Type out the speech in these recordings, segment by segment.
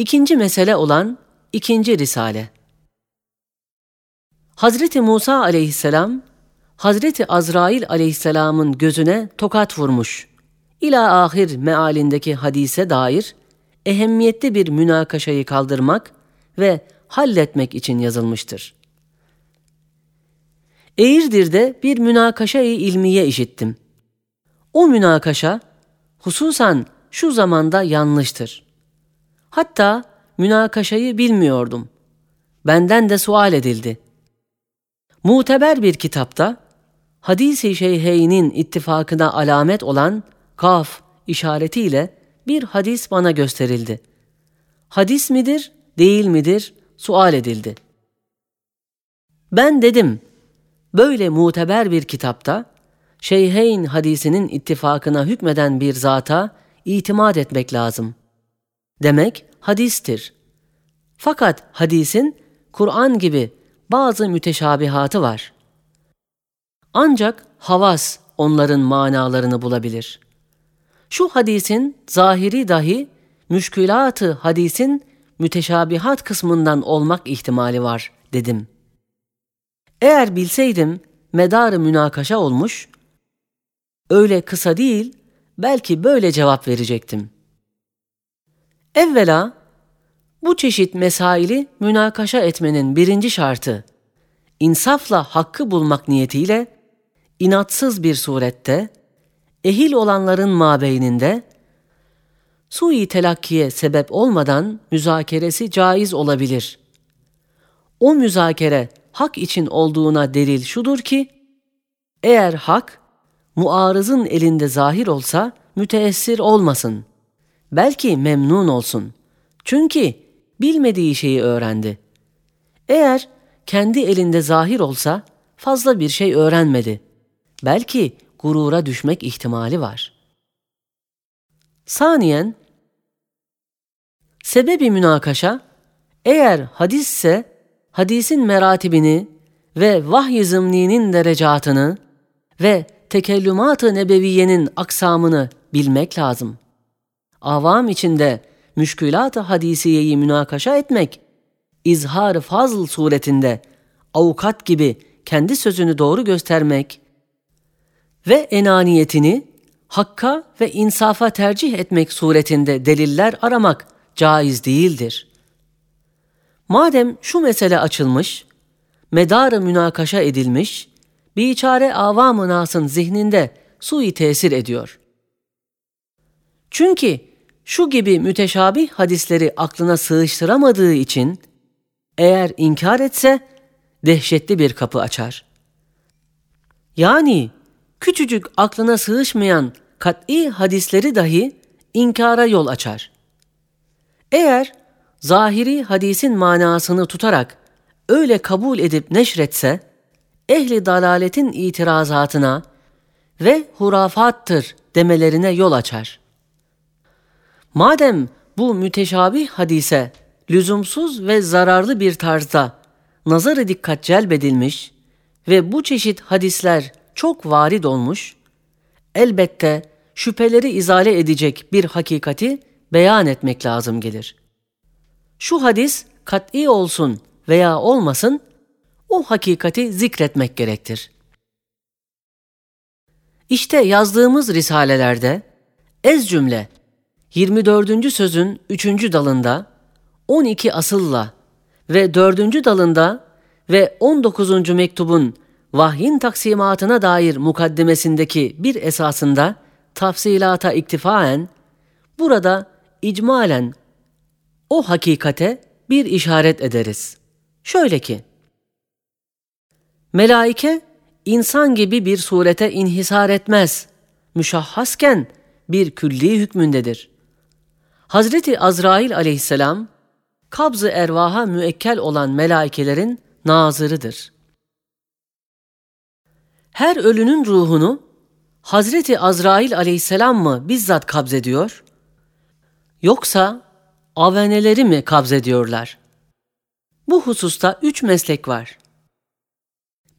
İkinci mesele olan ikinci risale. Hazreti Musa aleyhisselam, Hazreti Azrail aleyhisselamın gözüne tokat vurmuş. İla ahir mealindeki hadise dair ehemmiyetli bir münakaşayı kaldırmak ve halletmek için yazılmıştır. Eğirdir'de bir münakaşayı ilmiye işittim. O münakaşa hususan şu zamanda yanlıştır. Hatta münakaşayı bilmiyordum. Benden de sual edildi. Muteber bir kitapta hadisi şeyheynin ittifakına alamet olan kaf işaretiyle bir hadis bana gösterildi. Hadis midir, değil midir sual edildi. Ben dedim, böyle muteber bir kitapta Şeyheyn hadisinin ittifakına hükmeden bir zata itimat etmek lazım. Demek hadistir. Fakat hadisin Kur'an gibi bazı müteşabihatı var. Ancak havas onların manalarını bulabilir. Şu hadisin zahiri dahi müşkülatı hadisin müteşabihat kısmından olmak ihtimali var dedim. Eğer bilseydim medarı münakaşa olmuş, öyle kısa değil, belki böyle cevap verecektim. Evvela, bu çeşit mesaili münakaşa etmenin birinci şartı, insafla hakkı bulmak niyetiyle, inatsız bir surette, ehil olanların mabeyninde, sui telakkiye sebep olmadan müzakeresi caiz olabilir. O müzakere hak için olduğuna delil şudur ki, eğer hak muarızın elinde zahir olsa müteessir olmasın. Belki memnun olsun. Çünkü bilmediği şeyi öğrendi. Eğer kendi elinde zahir olsa fazla bir şey öğrenmedi. Belki gurura düşmek ihtimali var. Saniyen, sebebi münakaşa, eğer hadisse hadisin meratibini ve vahiy zımninin derecatını ve tekellümat-ı nebeviyenin aksamını bilmek lazım. Avam içinde müşkülat-ı hadisiyeyi münakaşa etmek, izhar fazl suretinde avukat gibi kendi sözünü doğru göstermek ve enaniyetini hakka ve insafa tercih etmek suretinde deliller aramak caiz değildir. Madem şu mesele açılmış, medarı münakaşa edilmiş biçare avam-ı nasın zihninde sui tesir ediyor. Çünkü şu gibi müteşabih hadisleri aklına sığıştıramadığı için eğer inkar etse dehşetli bir kapı açar. Yani küçücük aklına sığışmayan kat'i hadisleri dahi inkara yol açar. Eğer zahiri hadisin manasını tutarak öyle kabul edip neşretse, ehli dalaletin itirazatına ve hurafattır demelerine yol açar. Madem bu müteşabih hadise lüzumsuz ve zararlı bir tarzda nazarı dikkat celbedilmiş ve bu çeşit hadisler çok varid olmuş, elbette şüpheleri izale edecek bir hakikati beyan etmek lazım gelir. Şu hadis kat'i olsun veya olmasın, o hakikati zikretmek gerektir. İşte yazdığımız risalelerde ez cümle 24. sözün 3. dalında 12 asılla ve 4. dalında ve 19. mektubun vahyin taksimatına dair mukaddemesindeki bir esasında tafsilata iktifaen burada icmalen o hakikate bir işaret ederiz. Şöyle ki, Melaike insan gibi bir surete inhisar etmez. Müşahhasken bir külli hükmündedir. Hazreti Azrail aleyhisselam kabz-ı ervaha müekkel olan melaikelerin nazırıdır. Her ölünün ruhunu Hazreti Azrail aleyhisselam mı bizzat kabz ediyor? Yoksa aveneleri mi kabz ediyorlar? Bu hususta üç meslek var.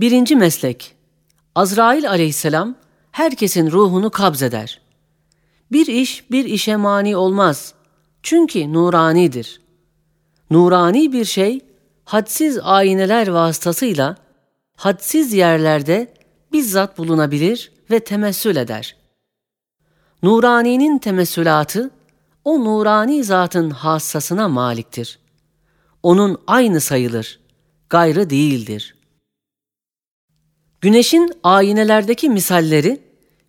Birinci meslek, Azrail aleyhisselam herkesin ruhunu kabzeder. Bir iş bir işe mani olmaz. Çünkü nuranidir. nurani bir şey hadsiz ayneler vasıtasıyla hadsiz yerlerde bizzat bulunabilir ve temessül eder. Nurani'nin temessülatı o nurani zatın hassasına maliktir. Onun aynı sayılır, gayrı değildir. Güneşin aynelerdeki misalleri,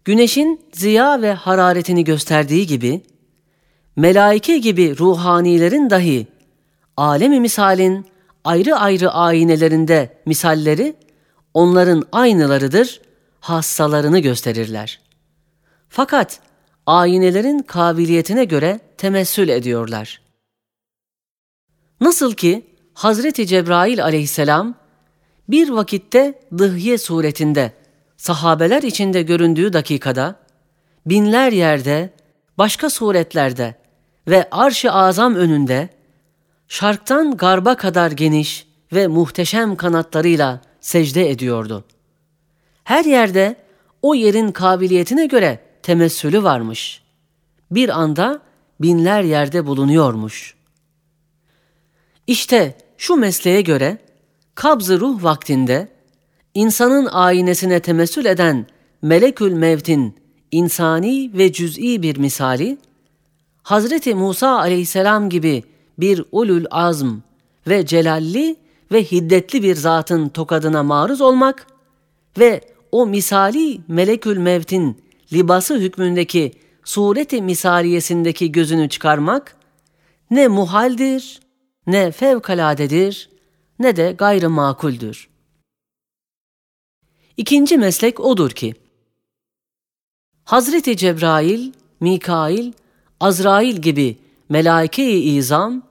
güneşin ziya ve hararetini gösterdiği gibi, melaike gibi ruhanilerin dahi alemi misalin ayrı ayrı aynelerinde misalleri onların aynılarıdır, hassalarını gösterirler. Fakat aynelerin kabiliyetine göre temessül ediyorlar. Nasıl ki Hazreti Cebrail aleyhisselam bir vakitte dıhye suretinde sahabeler içinde göründüğü dakikada binler yerde, başka suretlerde ve arş-ı azam önünde şarktan garba kadar geniş ve muhteşem kanatlarıyla secde ediyordu. Her yerde o yerin kabiliyetine göre temessülü varmış. Bir anda binler yerde bulunuyormuş. İşte şu mesleğe göre kabz ruh vaktinde insanın aynesine temessül eden melekül mevtin insani ve cüz'i bir misali, Hazreti Musa aleyhisselam gibi bir ulul azm ve celalli ve hiddetli bir zatın tokadına maruz olmak ve o misali melekül mevtin libası hükmündeki sureti misaliyesindeki gözünü çıkarmak ne muhaldir, ne fevkaladedir, ne de gayrı makuldür. İkinci meslek odur ki, Hazreti Cebrail, Mikail, Azrail gibi melaike-i izam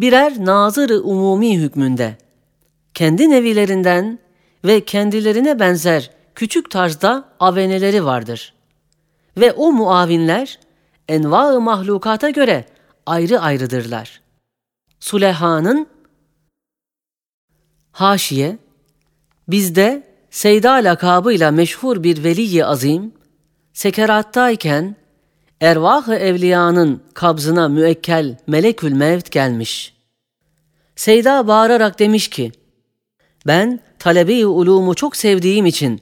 birer nazır umumi hükmünde kendi nevilerinden ve kendilerine benzer küçük tarzda aveneleri vardır. Ve o muavinler enva-ı mahlukata göre ayrı ayrıdırlar. Suleha'nın Haşiye bizde Seyda lakabıyla meşhur bir veliyi azim sekerattayken ervah-ı evliyanın kabzına müekkel melekül mevt gelmiş. Seyda bağırarak demiş ki, ben talebi ulumu çok sevdiğim için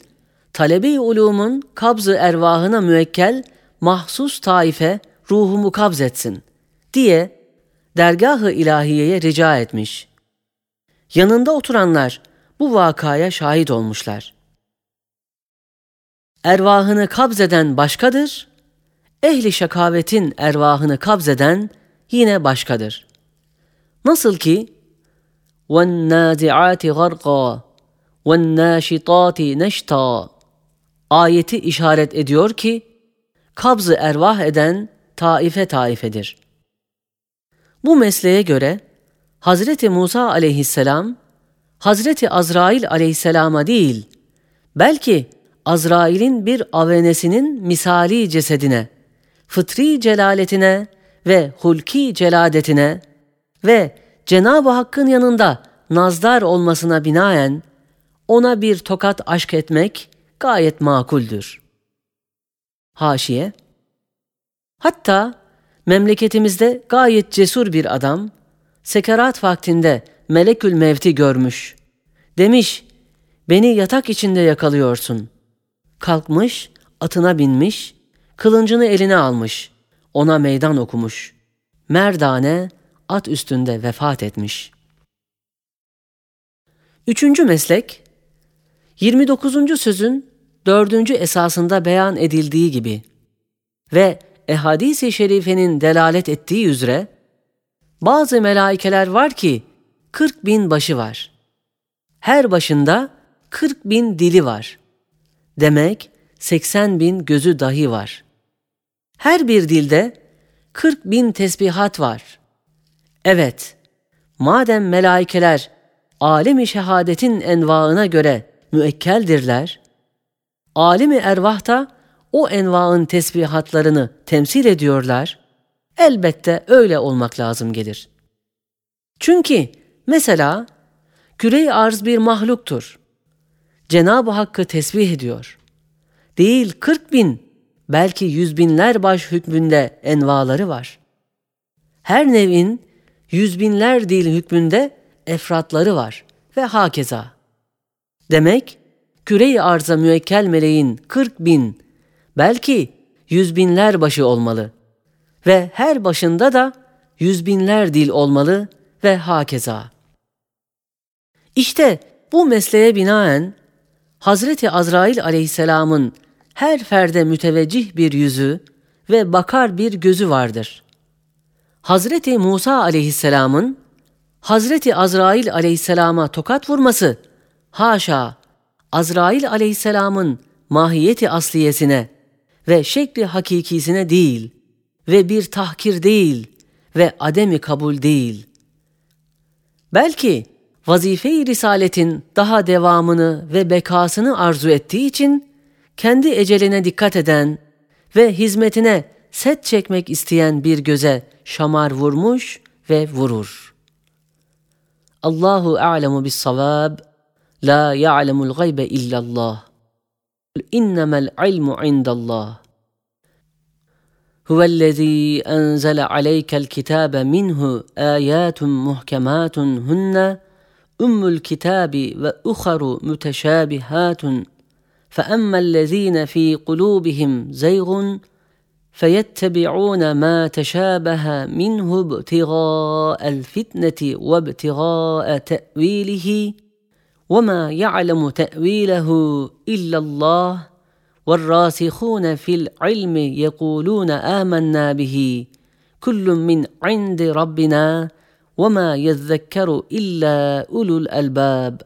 talebi ulumun kabzı ervahına müekkel mahsus taife ruhumu kabz etsin diye dergahı ilahiyeye rica etmiş. Yanında oturanlar bu vakaya şahit olmuşlar. Ervahını kabzeden başkadır, ehli şakavetin ervahını kabzeden yine başkadır. Nasıl ki وَالنَّازِعَاتِ غَرْقًا وَالنَّاشِطَاتِ نَشْتًا ayeti işaret ediyor ki kabzı ervah eden taife taifedir. Bu mesleğe göre Hazreti Musa aleyhisselam Hazreti Azrail aleyhisselama değil belki Azrail'in bir avenesinin misali cesedine, fıtri celaletine ve hulki celadetine ve Cenab-ı Hakk'ın yanında nazdar olmasına binaen ona bir tokat aşk etmek gayet makuldür. Haşiye Hatta memleketimizde gayet cesur bir adam sekerat vaktinde melekül mevti görmüş. Demiş, beni yatak içinde yakalıyorsun. Kalkmış, atına binmiş, kılıncını eline almış, ona meydan okumuş. Merdane, at üstünde vefat etmiş. Üçüncü meslek, 29. sözün dördüncü esasında beyan edildiği gibi ve ehadisi şerifenin delalet ettiği üzere bazı melaikeler var ki 40 bin başı var. Her başında 40 bin dili var. Demek 80 bin gözü dahi var. Her bir dilde 40 bin tesbihat var. Evet, madem melaikeler alemi şehadetin envaına göre müekkeldirler, alemi ervahta o envaın tesbihatlarını temsil ediyorlar, elbette öyle olmak lazım gelir. Çünkü mesela küre arz bir mahluktur. Cenab-ı Hakk'ı tesbih ediyor. Değil kırk bin, belki yüz binler baş hükmünde envaları var. Her nevin yüz binler dil hükmünde efratları var ve hakeza. Demek küre-i arza müekkel meleğin 40 bin, belki yüz binler başı olmalı ve her başında da yüz binler dil olmalı ve hakeza. İşte bu mesleğe binaen Hazreti Azrail aleyhisselamın her ferde müteveccih bir yüzü ve bakar bir gözü vardır. Hazreti Musa aleyhisselamın Hazreti Azrail aleyhisselama tokat vurması haşa Azrail aleyhisselamın mahiyeti asliyesine ve şekli hakikisine değil ve bir tahkir değil ve ademi kabul değil. Belki vazife-i risaletin daha devamını ve bekasını arzu ettiği için kendi eceline dikkat eden ve hizmetine set çekmek isteyen bir göze şamar vurmuş ve vurur. Allahu a'lemu bis savab. La ya'lemul gaybe illallah. İnnemel ilmu indallah. هو الذي أنزل عليك الكتاب منه آيات محكمات هن أم الكتاب وأخر متشابهات فأما الذين في قلوبهم زيغ فيتبعون ما تشابه منه ابتغاء الفتنة وابتغاء تأويله وما يعلم تأويله إلا الله والراسخون في العلم يقولون آمنا به كل من عند ربنا وما يذكر إلا أولو الألباب